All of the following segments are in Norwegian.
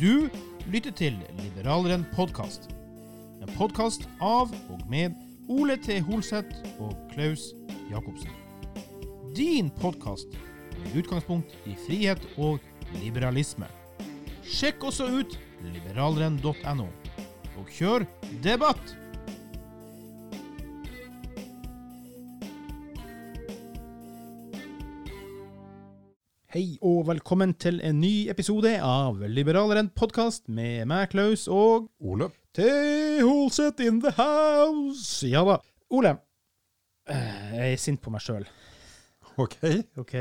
Du lytter til Liberaleren podkast. En podkast av og med Ole T. Holseth og Klaus Jacobsen. Din podkast med utgangspunkt i frihet og liberalisme. Sjekk også ut liberaleren.no, og kjør debatt! Hei og velkommen til en ny episode av Liberaleren podkast med meg, Klaus, og Ole. T. Holseth in the house. Ja da. Ole, eh, jeg er sint på meg sjøl. Ok. OK?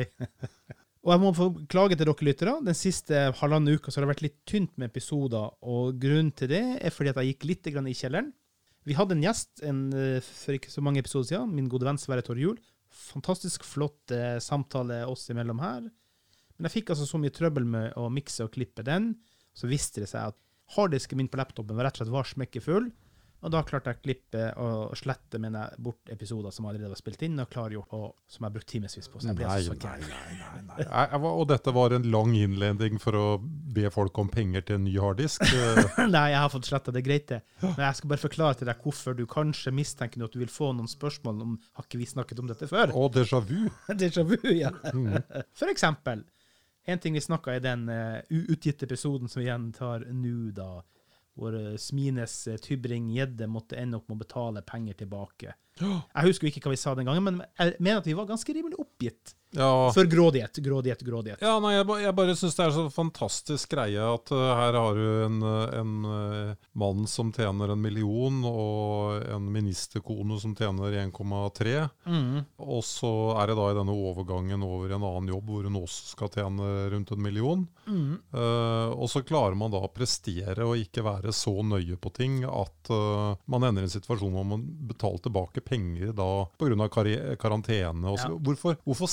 og jeg må få klage til dere lyttere. Den siste halvannen uka så har det vært litt tynt med episoder, og grunnen til det er fordi at jeg gikk litt i kjelleren. Vi hadde en gjest en, eh, for ikke så mange episoder siden, min gode venn Sverre Torre Juel. Fantastisk flott eh, samtale oss imellom her. Men jeg fikk altså så mye trøbbel med å mikse og klippe den, så visste det seg at harddisken min på laptopen var rett og slett var smekkefull. Og da klarte jeg å klippe og slette mine bort episoder som allerede var spilt inn og klargjort, og som jeg brukte brukt timevis på. Så jeg ble Nei, så gæren. nei, nei, nei. Nei, Og dette var en lang innledning for å be folk om penger til en ny harddisk. Nei, jeg har fått sletta det, greit det. Men jeg skal bare forklare til deg hvorfor du kanskje mistenker at du vil få noen spørsmål om Har ikke vi snakket om dette før? Og déjà vu. Déjà vu, ja. Mm. For eksempel, en ting vi snakka i den uh, uutgitte episoden som vi gjentar nå, da, hvor uh, Smines uh, Tybring-Gjedde måtte ende opp med å betale penger tilbake. Jeg husker ikke hva vi sa den gangen, men jeg mener at vi var ganske rimelig oppgitt. Ja, For grådighet, grådighet, grådighet. ja nei, jeg, ba- jeg bare syns det er så fantastisk greie at uh, her har du en, en uh, mann som tjener en million, og en ministerkone som tjener 1,3. Mm. Og så er det da i denne overgangen over en annen jobb hvor hun også skal tjene rundt en million. Mm. Uh, og så klarer man da å prestere og ikke være så nøye på ting at man ender i en situasjon hvor man betaler tilbake penger da pga. karantene. Og så, Ja. hvorfor, hvorfor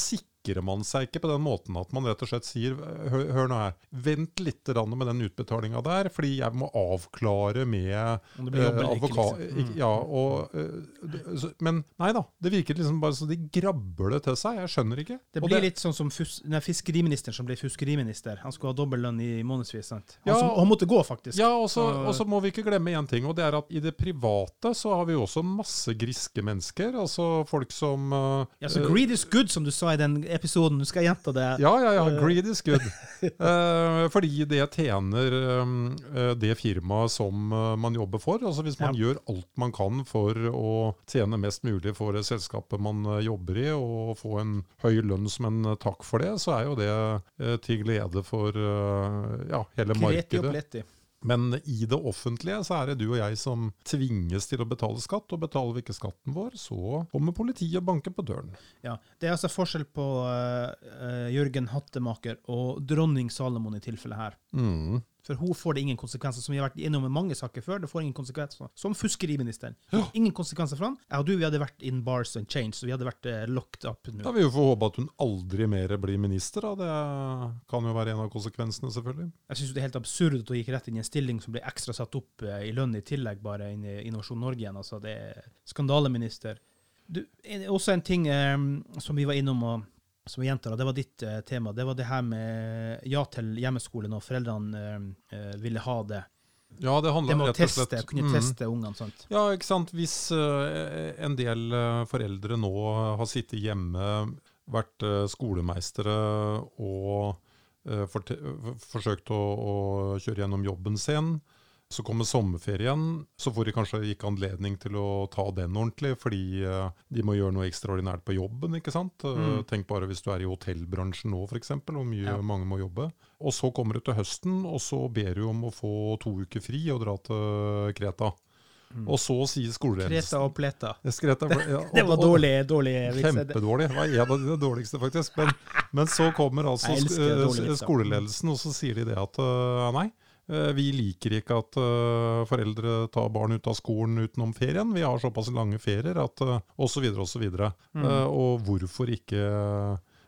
sikrer man seg ikke på den måten at man rett og slett sier hør, hør nå her, vent litt med den utbetalinga der, fordi jeg må avklare med det eh, eller liksom. ikke- Ja, og, eh, så- men nei da, det virker liksom bare så de grabber det til seg. Jeg skjønner ikke. Det blir litt sånn som fus nei, fiskeriministeren som ble fiskeriminister. Han skulle ha dobbel lønn i månedsvis. sant? Han, Ja. som, han måtte gå, faktisk. Ja, og så og så må vi ikke glemme én ting, og det er at i det private så har vi også masse griske mennesker. Altså folk som uh, Ja, så greed is good, som du sa i den episoden. Du skal gjenta det. ja, ja, ja. Greed is good. uh, fordi det tjener um, eh, det firmaet som eh, man jobber for. Altså Hvis man gjør alt man kan for å tjene mest mulig for det selskapet man eh, jobber i, og få en høy lønn som en eh, takk for det, så er jo det uh, til glede for uh, ja, hele Kreti markedet. Men i det offentlige så er det du og jeg som tvinges til å betale skatt, og betaler vi ikke skatten vår, så kommer politiet og banker på døren. Ja, Det er altså forskjell på uh, Jørgen Hattemaker og dronning Salomon i tilfellet her. Mm. For hun får det ingen konsekvenser, som vi har vært innom med mange saker før. det får ingen konsekvenser. Som fiskeriministeren. Ingen konsekvenser for han. Jeg og du vi hadde vært in bars and change, så vi hadde vært eh, locked up Da vil vi få håpe at hun aldri mer blir minister. Da. Det kan jo være en av konsekvensene, selvfølgelig. Jeg syns det er helt absurd at hun gikk rett inn i en stilling som ble ekstra satt opp eh, i lønn i tillegg, bare inn i Innovasjon Norge igjen. Altså, det er skandaleminister. Du, også en ting um, som vi var innom, og som vi gjentar, og det var ditt eh, tema, det var det her med ja til hjemmeskole når foreldrene eh, eh, ville ha det. Ja, det Det handler med rett og slett teste, kunne Mm. teste ungene, sant. Ja, ikke sant. Hvis uh, en del uh, foreldre nå har sittet hjemme, vært uh, skolemeistere og forsøkt å, å kjøre gjennom jobben sin, så kommer sommerferien, så får de kanskje ikke anledning til å ta den ordentlig, fordi eh, de må gjøre noe ekstraordinært på jobben, ikke sant? Eh, Mm. Tenk bare hvis du er i hotellbransjen nå, f.eks., hvor mye Ja. mange må jobbe. Og så kommer du til høsten, og så ber du om å få to uker fri og dra til Kreta. Mm. Og så sier skoleledelsen Kreta og pleta. Skreta, ja, Det var dårlig, dårlig. Kjempedårlig. Det var en av de dårligste, faktisk. Men, men så kommer altså sk- dårlige skoleledelsen, og så sier de det at nei, vi liker ikke at øh, foreldre tar barn ut av skolen utenom ferien. Vi har såpass lange ferier at osv. Og så videre og så videre. Mm. Eh, og hvorfor ikke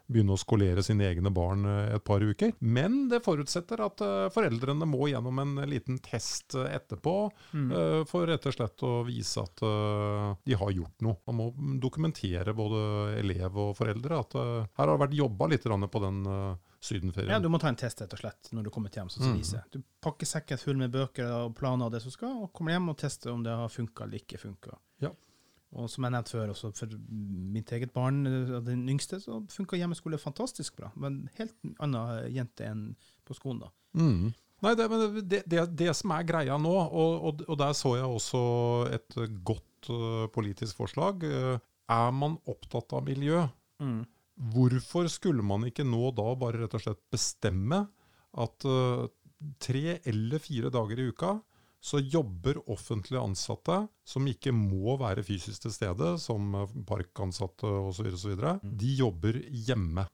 begynne å skolere sine egne barn eh, et par uker. Men det forutsetter at eh, foreldrene må gjennom en liten test eh, etterpå Mm. eh, for rett og slett å vise at eh, de har gjort noe. Man må dokumentere både elev og foreldre at eh, her har det vært jobba litt på den sydenferien. Ja, du må ta en test, rett og slett, når du kommer hjem. som Mm. Du pakker sekken full med bøker og planer og det som skal, og kommer hjem og tester om det har funka eller ikke funka. Ja. Og som jeg nevnte før, også for mitt eget barn, eh, den yngste, så funka hjemmeskole fantastisk bra. Men helt annen jente enn på skolen, da. Mm. Nei, det, men det, det, det som er greia nå, og, og, og der så jeg også et godt uh, politisk forslag, uh, er man opptatt av miljø, Mm. Hvorfor skulle man ikke nå da bare rett og slett bestemme at eh, tre eller fire dager i uka så jobber offentlig ansatte som ikke må være fysisk til stede, som eh, parkansatte osv., Mm. de jobber hjemme.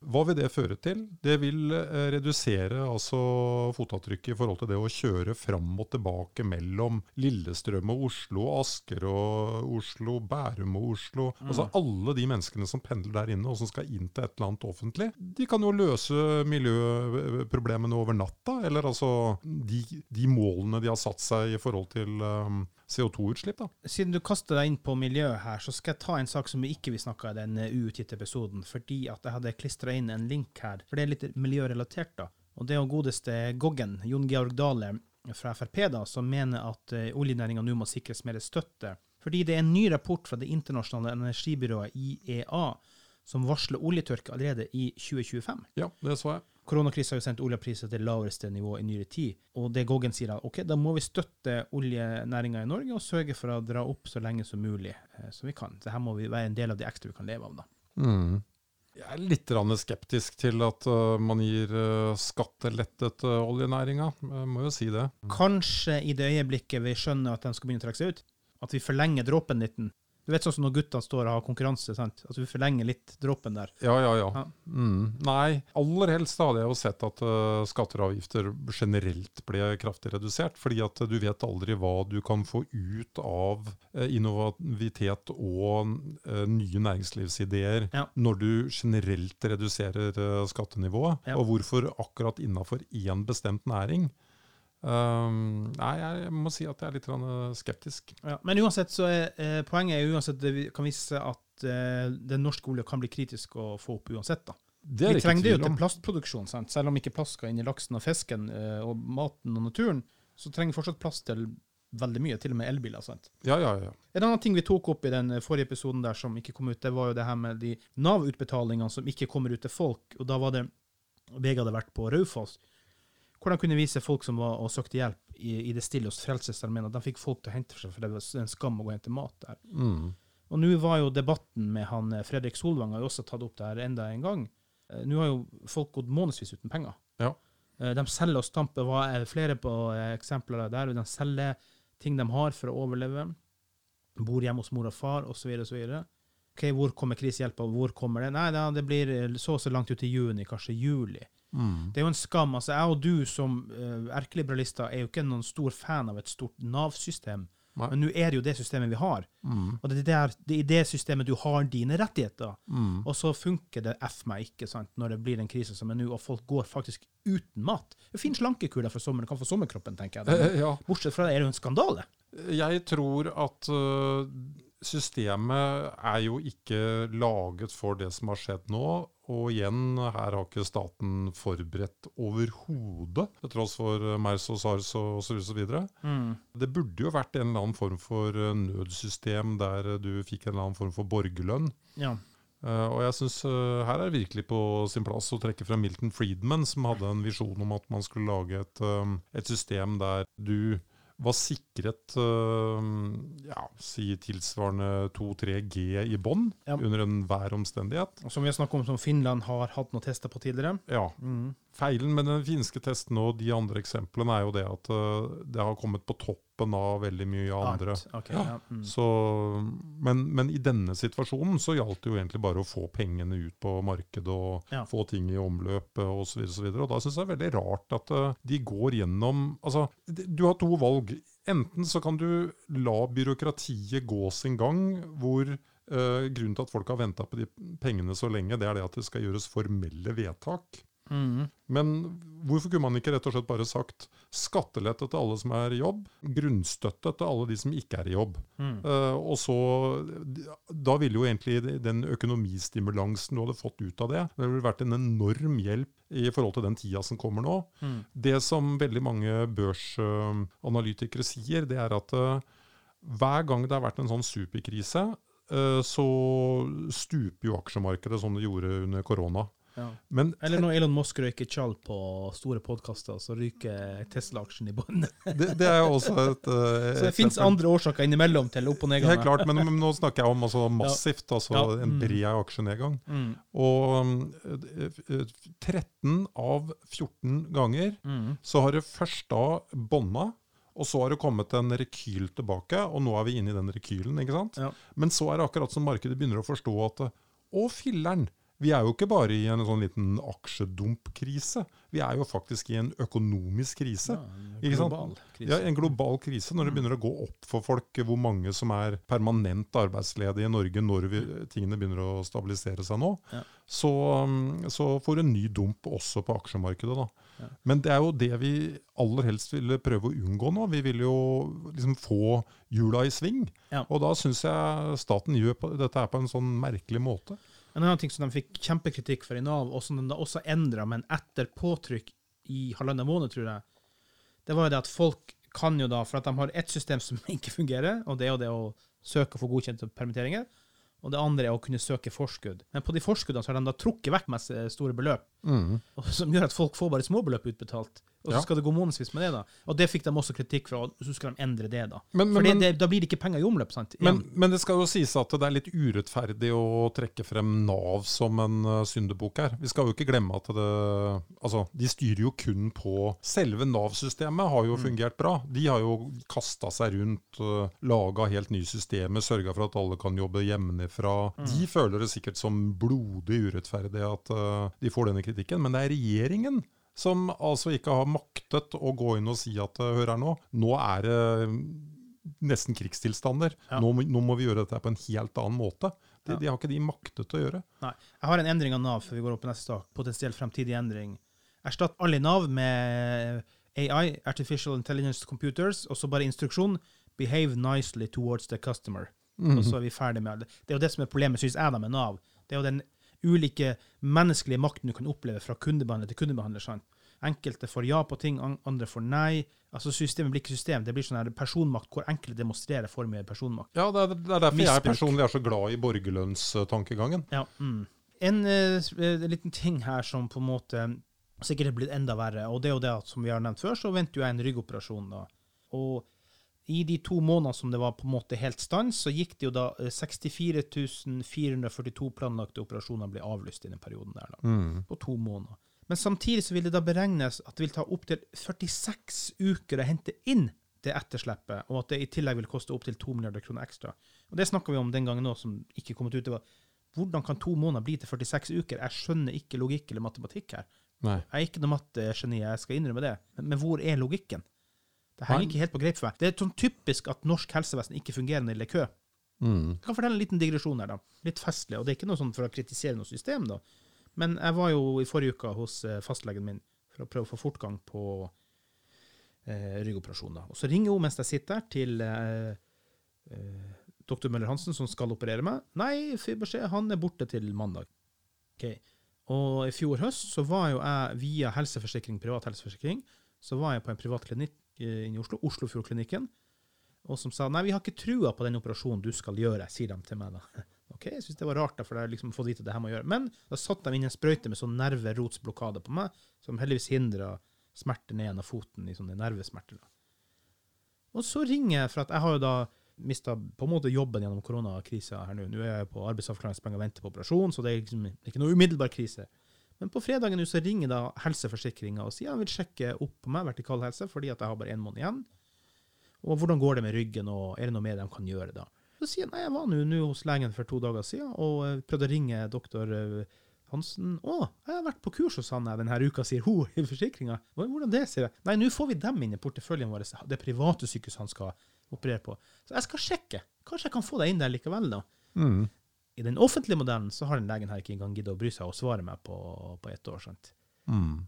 Hva vil det føre til? Det vil eh, redusere altså fotavtrykket i forhold til det å kjøre fram og tilbake mellom Lillestrøm og Oslo, Asker og Oslo, Bærum og Oslo. Altså alle de menneskene som pendler der inne og som skal inn til et eller annet offentlig. De kan jo løse miljøproblemene over natta, eller altså de, de målene de har satt seg i forhold til um, CO2-utslipp. da. Siden du kaster deg inn på miljøet her, så skal jeg ta en sak som vi ikke vil snakke i den eh, uutgitte episoden, fordi at jeg hadde klistra inn en link her, for det er litt miljørelatert, da. Og det er jo godeste Goggen, Jon Georg Dale fra Frp, da, som mener at uh, oljenæringa nå må sikres mer støtte. Fordi det er en ny rapport fra det internasjonale energibyrået IEA som varsler oljetørke allerede i 2025. Ja, det så jeg. Koronakrisen har jo sendt oljepriser til laveste nivå i nyere tid. Og det Goggen sier, er ok, da må vi støtte oljenæringa i Norge og sørge for å dra opp så lenge som mulig eh, som vi kan. Dette må vi være en del av det ekstra vi kan leve av, da. Mm. Jeg er litt skeptisk til at uh, man gir uh, skattelette til oljenæringa. Jeg må jo si det. Kanskje i det øyeblikket vi skjønner at de skal begynne å trekke seg ut, at vi forlenger dråpen litt. Du vet sånn som når guttene står og har konkurranse, sant? at du forlenger litt dråpen der. Ja, ja, ja. Ja. Mm. Nei, aller helst hadde jeg jo sett at uh, skatter og avgifter generelt ble kraftig redusert. Fordi at du vet aldri hva du kan få ut av uh, innovativitet og uh, nye næringslivsideer Ja. når du generelt reduserer skattenivået. Ja. Og hvorfor akkurat innafor én bestemt næring. Um, nei, jeg må si at jeg er litt uh, skeptisk. Ja. Men uansett så er eh, poenget er uansett det vi kan vise at eh, den norske olja kan bli kritisk å få opp uansett. da. Det er Vi trenger det jo til plastproduksjon, sant? selv om ikke plast skal inn i laksen og fisken eh, og maten og naturen, så trenger vi fortsatt plass til veldig mye, til og med elbiler. sant? Ja, ja, ja. En annen ting vi tok opp i den forrige episoden der som ikke kom ut, det var jo det her med de Nav-utbetalingene som ikke kommer ut til folk. Og da var det VG hadde vært på Raufoss, hvor de kunne vise folk som var og søkte hjelp i, i det stille hos Frelsesarmeen, at de fikk folk til å hente for seg, for det var en skam å gå og hente mat der. Mm. Og nå var jo debatten med han eh, Fredrik Solvang har jo også tatt opp det her enda en gang. Eh, Nå har jo folk gått månedsvis uten penger. Ja. Eh, De selger og stamper, var flere på eksempler der, de selger ting de har for å overleve. Bor hjemme hos mor og far, osv., osv. Ok, hvor kommer krisehjelpa, hvor kommer det? Nei, det blir så og så langt ut i juni, kanskje juli. Mm. Det er jo en skam. altså Jeg og du som uh, erkeliberalister er jo ikke noen stor fan av et stort Nav-system, men nå er det jo det systemet vi har. Mm. Og det er, der, det er i det systemet du har dine rettigheter. Mm. Og så funker det f meg ikke sant, når det blir en krise som er nå, og folk går faktisk uten mat. Det finnes slankekuler for sommeren, kan få sommerkroppen, tenker jeg. Eh, ja. Bortsett fra det er det jo en skandale. Jeg tror at øh, systemet er jo ikke laget for det som har skjedd nå. Og igjen, her har ikke staten forberedt overhodet, til tross for MERS og SARS og så videre. Det burde jo vært en eller annen form for øh, nødsystem der du fikk en eller annen form for borgerlønn. Ja. Uh, og jeg synes uh, her er det virkelig på sin plass å trekke fra Milton Friedman, som hadde en visjon om at man skulle lage et, um, et system der du var sikret uh, ja, si tilsvarende 2-3 G i bånn Ja. under enhver omstendighet. Og som vi har snakket om, som Finland har hatt noen tester på tidligere. Ja, Mm. Feilen med den finske testen og de andre eksemplene er jo det at uh, det har kommet på toppen av veldig mye andre. Okay, Ja. ja. Mm. Så, men, men i denne situasjonen så gjaldt det jo egentlig bare å få pengene ut på markedet og Ja. få ting i omløp eh, osv. Og, så videre. og da syns jeg det er veldig rart at eh, de går gjennom Altså, du har to valg. Enten så kan du la byråkratiet gå sin gang, hvor Uh, grunnen til at folk har venta på de pengene så lenge, det er det at det skal gjøres formelle vedtak. Mm. Men hvorfor kunne man ikke rett og slett bare sagt skattelette til alle som er i jobb, grunnstøtte til alle de som ikke er i jobb. Mm. Uh, og så, Da ville jo egentlig den økonomistimulansen du hadde fått ut av det, det ville vært en enorm hjelp i forhold til den tida som kommer nå. Mm. Det som veldig mange børsanalytikere sier, det er at uh, hver gang det har vært en sånn superkrise, eh, så stuper jo aksjemarkedet som det gjorde under korona. Ja. Men Eller når Elon Musk røyker tjall på store podkaster, så ryker Tesla-aksjen i bånn. det, det er jo også et uh, Så det fins andre årsaker innimellom til opp- og nedgang. Helt klart, men, men nå snakker jeg om altså massivt, altså Ja. en Mm. bred aksjenedgang. Mm. Og eh, eh, 13 av 14 ganger Mm. så har det først da bånda, og så har det kommet en rekyl tilbake, og nå er vi inne i den rekylen. ikke sant? Ja. Men så er det akkurat som markedet begynner å forstå at å, filler'n! Vi er jo ikke bare i en sånn liten aksjedumpkrise. Vi er jo faktisk i en økonomisk krise. Ja, en global krise. Ja, En global krise når det begynner å gå opp for folk hvor mange som er permanent arbeidsledige i Norge når vi, tingene begynner å stabilisere seg nå, Ja. så, um, så får du en ny dump også på aksjemarkedet. da. Ja. Men det er jo det vi aller helst ville prøve å unngå nå. Vi vil jo liksom få hjula i sving. Og da syns jeg staten gjør dette her på en sånn merkelig måte. En annen ting som de fikk kjempekritikk for i Nav, og som de da også endra, men etter påtrykk i halvannen måned, tror jeg, det var jo det at folk kan jo da, for at de har ett system som ikke fungerer, og det er jo det å søke og få godkjente permitteringer, og det andre er å kunne søke forskudd. Men på de forskuddene så har de da trukket vekk masse store beløp, mm. som gjør at folk får bare småbeløp utbetalt. Og så Ja. skal det gå månedsvis med det, da. Og det fikk de også kritikk for, og så skal de endre det, da. Men, For men, det, da blir det ikke penger i omløp, sant? Men, men det skal jo sies at det er litt urettferdig å trekke frem Nav som en uh, syndebukk her. Vi skal jo ikke glemme at det Altså, de styrer jo kun på Selve Nav-systemet har jo fungert bra. De har jo kasta seg rundt, uh, laga helt nye systemer, sørga for at alle kan jobbe hjemmefra. De føler det sikkert som blodig urettferdig at uh, de får denne kritikken, men det er regjeringen som altså ikke har maktet å gå inn og si at uh, hør her nå, nå er det nesten krigstilstander. Ja. Nå, nå må vi gjøre dette på en helt annen måte. De, Ja. De har ikke de maktet å gjøre. Nei. Jeg har en endring av Nav før vi går opp på neste sak. Potensiell fremtidig endring. Erstatt alle Nav med AI, Artificial Intelligence Computers, og så bare instruksjon. Behave nicely towards the customer. Og så er vi ferdig med det. Det er jo det som er problemet, syns jeg, da, med Nav. Det er jo den ulike menneskelige makten du kan oppleve fra kundebehandler til kundebehandler. sant? Enkelte får ja på ting, andre får nei. Altså Systemet blir ikke system. Det blir sånn her personmakt hvor enkelte demonstrerer for mye personmakt. Ja, det er, det er derfor jeg personlig er så glad i borgerlønnstankegangen. Ja. Mm. En uh, liten ting her som på en måte sikkert er blitt enda verre, og det er jo det at som vi har nevnt før, så venter jo jeg en ryggoperasjon da. Og i de to månedene som det var på en måte helt stans, så gikk det jo da eh, 64 442 planlagte operasjoner ble avlyst i den perioden der da. Mm. På to måneder. Men samtidig så vil det da beregnes at det vil ta opptil 46 uker å hente inn det etterslepet, og at det i tillegg vil koste opptil 2 milliarder kroner ekstra. Og Det snakka vi om den gangen nå, som ikke kom ut. Det var hvordan kan to måneder bli til 46 uker? Jeg skjønner ikke logikk eller matematikk her. Nei. Jeg er ikke noe mattegeni, jeg skal innrømme det. Men, men hvor er logikken? Det henger ikke helt på greip for meg. Det er sånn typisk at norsk helsevesen ikke fungerer når det er kø. Mm. Jeg kan fortelle en liten digresjon her, da. Litt festlig. Og det er ikke noe sånn for å kritisere noe system, da. Men jeg var jo i forrige uke hos eh, fastlegen min for å prøve å få fortgang på eh, ryggoperasjon. da. Og så ringer hun mens jeg sitter der, til eh, eh, doktor Møller-Hansen, som skal operere meg. Nei, får beskjed, han er borte til mandag. Okay. Og i fjor høst så var jo jeg via helseforsikring, privat helseforsikring, så var jeg på en privat klinikk eh, inne i Oslo, Oslofjordklinikken, og som sa nei, vi har ikke trua på den operasjonen du skal gjøre, sier de til meg da. Ok, jeg synes det var rart, da, for jeg har liksom fått vite at det her må gjøre. Men da satt de inn en sprøyte med sånn nerverotsblokade på meg, som heldigvis hindra smerte ned gjennom foten i sånne nervesmerter. da. Og så ringer jeg, for at jeg har jo da mista på en måte jobben gjennom koronakrisa her nå. Nå er jeg på arbeidsavklaringspenger og venter på operasjon, så det er liksom ikke noe umiddelbar krise. Men på fredagen nå så ringer da helseforsikringa og sier han vil sjekke opp på meg, vertikal helse, fordi at jeg har bare én måned igjen. Og hvordan går det med ryggen, og er det noe mer de kan gjøre da? Så sier han nei, jeg var nå hos legen for to dager siden og eh, prøvde å ringe doktor eh, Hansen. Å, jeg har vært på kurs hos han denne uka, sier hun i forsikringa. Hvordan det, sier jeg. Nei, nå får vi dem inn i porteføljen vår, det private sykehuset han skal operere på. Så jeg skal sjekke. Kanskje jeg kan få deg inn der likevel, da. Mm. I den offentlige modellen så har den legen her ikke engang giddet å bry seg og svare meg på, på ett år. sant? Mm.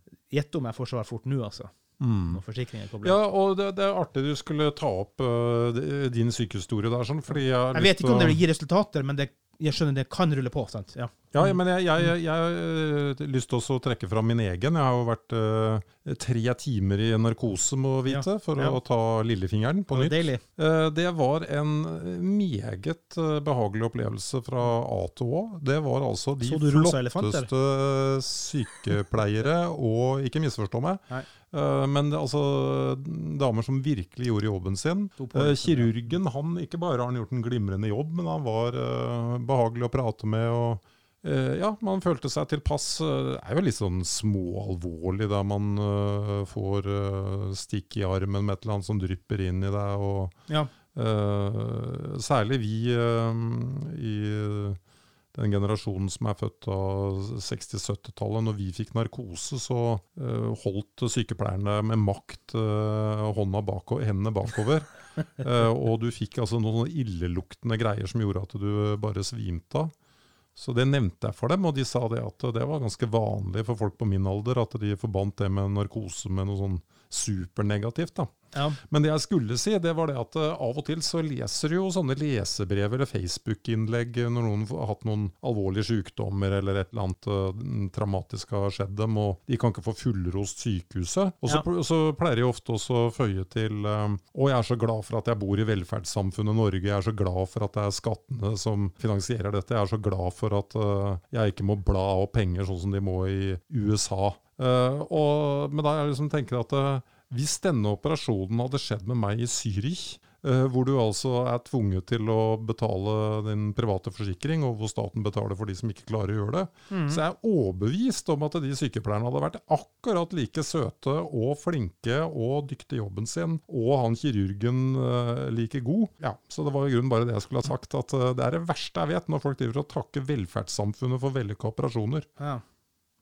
Om jeg får svar fort nå, altså. Mm. Når forsikringen er koblet. Ja, og det, det er artig du skulle ta opp uh, din sykehistorie der, sånn, fordi jeg har Jeg vet ikke om det vil gi resultater, men det, jeg skjønner det kan rulle på. sant? Ja. Ja, men jeg, jeg, jeg, har øh, lyst til å trekke fram min egen. Jeg har jo vært uh, tre timer i narkose, må vite, for Ja. å ta lillefingeren på nytt. Deilig. Uh, Det var en meget eh, behagelig opplevelse fra A til Å. Det var altså de flotteste sykepleiere, og ikke misforstå meg, Nei. eh, men det, altså damer som virkelig gjorde jobben sin. Eh, ja. Kirurgen, han ikke bare har han gjort en glimrende jobb, men han var uh, behagelig å prate med. og eh, ja, man følte seg tilpass. Eh, Det er jo litt sånn småalvorlig da man eh, får eh, stikk i armen med et eller annet som drypper inn i deg. og Ja. Eh, særlig vi eh, i den generasjonen som er født av 60-70-tallet. Når vi fikk narkose, så uh, holdt sykepleierne med makt uh, hånda bako hendene bakover. uh, og du fikk altså noen illeluktende greier som gjorde at du bare svimte av. Så det nevnte jeg for dem, og de sa det at det var ganske vanlig for folk på min alder at de forbandt det med narkose med noe sånn supernegativt. da. Ja. Men det jeg skulle si, det var det at eh, av og til så leser jo sånne lesebrev eller Facebook-innlegg når noen har hatt noen alvorlige sykdommer eller et eller annet eh, traumatisk har skjedd dem, og de kan ikke få fullrost sykehuset. Og så, Ja. så pleier de ofte også å føye til Og Å, jeg er så glad for at jeg bor i velferdssamfunnet Norge, jeg er så glad for at det er skattene som finansierer dette, jeg er så glad for at eh, jeg ikke må bla av penger sånn som de må i USA. Eh, og, men da jeg liksom tenker at eh, hvis denne operasjonen hadde skjedd med meg i Zürich, eh, hvor du altså er tvunget til å betale din private forsikring, og hvor staten betaler for de som ikke klarer å gjøre det, Mm. så jeg er overbevist om at de sykepleierne hadde vært akkurat like søte og flinke og dyktige i jobben sin, og han kirurgen like god. Ja, Så det var i grunnen bare det jeg skulle ha sagt, at det er det verste jeg vet, når folk driver og takker velferdssamfunnet for vellykka operasjoner. ja.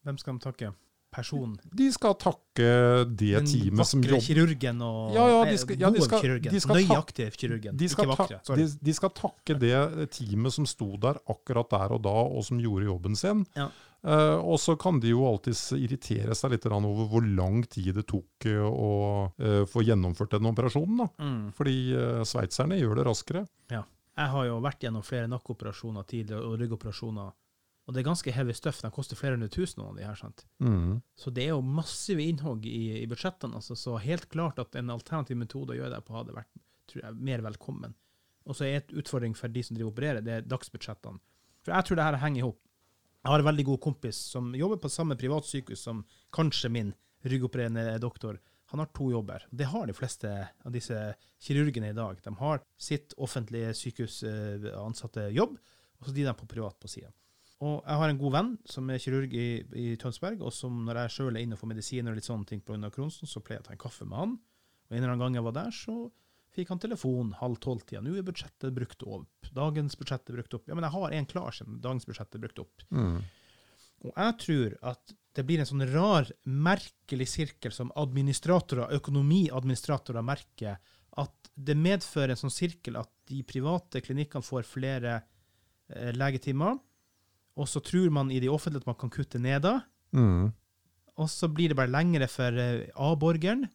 Hvem skal de takke? Personen. De skal takke det Den teamet som vakre kirurgen og Ja, ja, de skal- ja, de skal- kirurgen. de skal Nøyaktige kirurgen. De skal, ikke vakre. De, de skal takke det teamet som sto der akkurat der og da, og som gjorde jobben sin. Ja. Eh, og så kan de jo alltids irritere seg litt over hvor lang tid det tok eh, å eh, få gjennomført den operasjonen. da. Mm. Fordi uh, sveitserne gjør det raskere. Jeg har jo vært gjennom flere nakkeoperasjoner tidligere, og ryggoperasjoner. Og det er ganske heavy stuff. De koster flere hundre tusen, noen av de her. sant? Så det er jo massive innhogg i, i budsjettene. Altså. Så helt klart at en alternativ metode å gjøre det på hadde vært tror jeg, mer velkommen. Og så er et utfordring for de som driver og opererer, det er dagsbudsjettene. For jeg tror det her henger i hop. Jeg har en veldig god kompis som jobber på samme privatsykehus som kanskje min ryggopererende doktor. Han har to jobber. Det har de fleste av disse kirurgene i dag. De har sitt offentlige sykehusansatte jobb, og så de der på privat på sida. Og jeg har en god venn som er kirurg i, i Tønsberg, og som når jeg sjøl er inne og får medisiner og litt sånne ting pga. Kronsen, så pleier jeg å ta en kaffe med han. Og en eller annen gang jeg var der, så fikk han telefon halv tolv-tida. Nå er budsjettet brukt opp. Dagens budsjett er brukt opp. Ja, men jeg har en klar siden dagens budsjett er brukt opp. Og jeg tror at det blir en sånn rar, merkelig sirkel som administratorer, økonomiadministratorer merker, at det medfører en sånn sirkel at de private klinikkene får flere eh, legetimer, og så tror man i de offentlige at man kan kutte ned da, Mm. og så blir det bare lengre for eh, A-borgeren,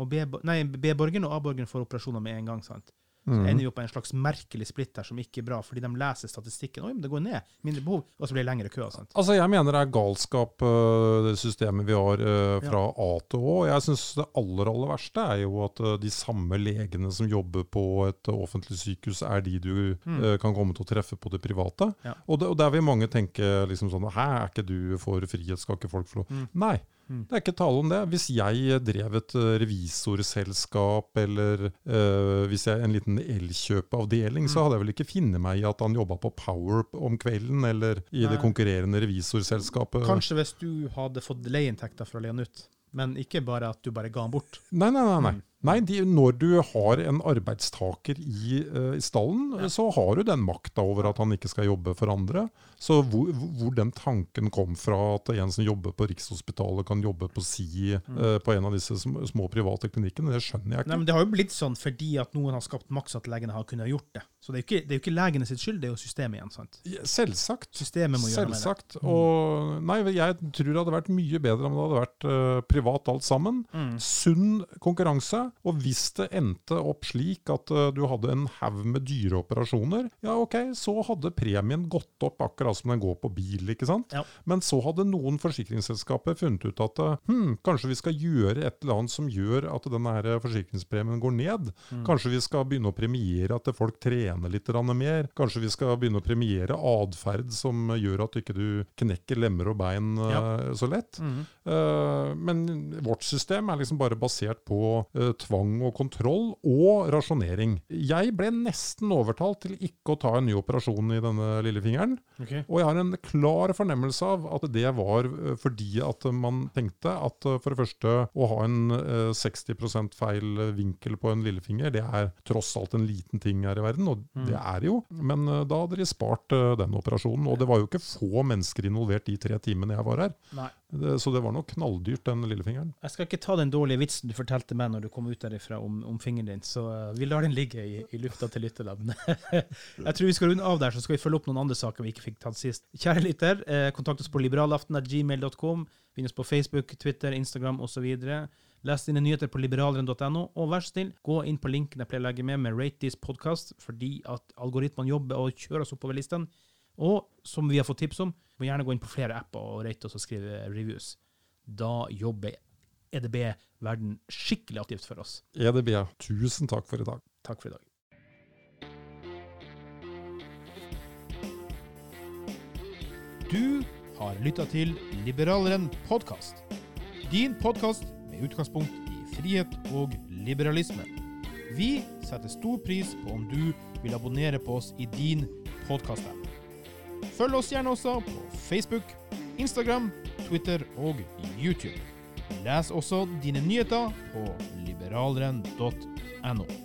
og B-borgeren og A-borgeren får operasjoner med en gang, sant? Så Mm. ender vi opp med en slags merkelig splitt her som ikke er bra, fordi de leser statistikken. Oi, men det går ned. Mindre behov. Og så blir det lengre køer. sant? Altså, Jeg mener det er galskap, øh, det systemet vi har fra fra A til Å. Jeg syns det aller aller verste er jo at øh, de samme legene som jobber på et øh, offentlig sykehus, er de du Mm. øh, kan komme til å treffe på det private. Ja. Og, det, og der vil mange tenke liksom sånn Hæ, er ikke du for frihet, skal ikke folk få lov? Mm. Nei. Mm. Det er ikke tale om det. Hvis jeg drev et øh, revisorselskap, eller øh, hvis jeg en liten elkjøpeavdeling, så Mm. hadde jeg vel ikke funnet meg i at han jobba på Power om kvelden, eller i det konkurrerende revisorselskapet. Kanskje hvis du hadde fått leieinntekter fra å leie den ut, men ikke bare at du bare ga den bort. Nei, nei, nei. nei. Mm. Nei, de, når du har en arbeidstaker i, uh, i stallen, Ja. så har du den makta over at han ikke skal jobbe for andre. Så hvor, hvor den tanken kom fra at en som jobber på Rikshospitalet kan jobbe på si uh, på en av disse små private klinikkene, det skjønner jeg ikke. Nei, men Det har jo blitt sånn fordi at noen har skapt maks at legene har kunnet gjort det. Så det er jo ikke, det er jo ikke legene sitt skyld, det er jo systemet igjen. sant? Selvsagt. Systemet må gjøre med det. Selvsagt. Og nei, jeg tror det hadde vært mye bedre om det hadde vært uh, privat alt sammen. Mm. Sunn konkurranse. Og hvis det endte opp slik at eh, du hadde en haug med dyre operasjoner, ja ok, så hadde premien gått opp akkurat som den går på bil, ikke sant? Ja. Men så hadde noen forsikringsselskaper funnet ut at eh, hm, kanskje vi skal gjøre et eller annet som gjør at denne her forsikringspremien går ned. Mm. Kanskje vi skal begynne å premiere at folk trener litt mer. Kanskje vi skal begynne å premiere atferd som gjør at ikke du knekker lemmer og bein ja. så lett. Mm. Eh, men vårt system er liksom bare basert på eh, tvang og kontroll og rasjonering. Jeg ble nesten overtalt til ikke å ta en ny operasjon i denne lillefingeren. Okay. Og jeg har en klar fornemmelse av at det var eh, fordi at man tenkte at eh, for det første å ha en eh, 60 feil vinkel på en lillefinger, det er tross alt en liten ting her i verden, og Mm. det er det jo. Men eh, da hadde de spart eh, den operasjonen, og det var jo ikke få mennesker involvert de tre timene jeg var her. Nei. Det, så det var nok knalldyrt, den lillefingeren. Jeg skal ikke ta den dårlige vitsen du fortalte meg når du kom ut derifra om, om fingeren din, så eh, vi lar den ligge i, i lufta til lytterne. jeg tror vi skal runde av der, så skal vi følge opp noen andre saker vi ikke fikk tatt sist. Kjære lytter, eh, kontakt oss på liberalaften.gmail.com. Finn oss på Facebook, Twitter, Instagram osv. Les dine nyheter på liberaleren.no, og vær så snill, gå inn på linken jeg pleier å legge med med Rate This Podcast, fordi at algoritmene jobber og kjører oss oppover listene. Og som vi har fått tips om, må gjerne gå inn på flere apper og rate oss og skrive reviews. Da jobber EDB verden skikkelig aktivt for oss. EDB, tusen takk for i dag. Takk for i dag. Du har lytta til Liberaleren podkast. Din podkast med utgangspunkt i frihet og liberalisme. Vi setter stor pris på om du vil abonnere på oss i din podkast-app. Følg oss gjerne også på Facebook, Instagram, Twitter og YouTube. Les også dine nyheter på liberaleren.no.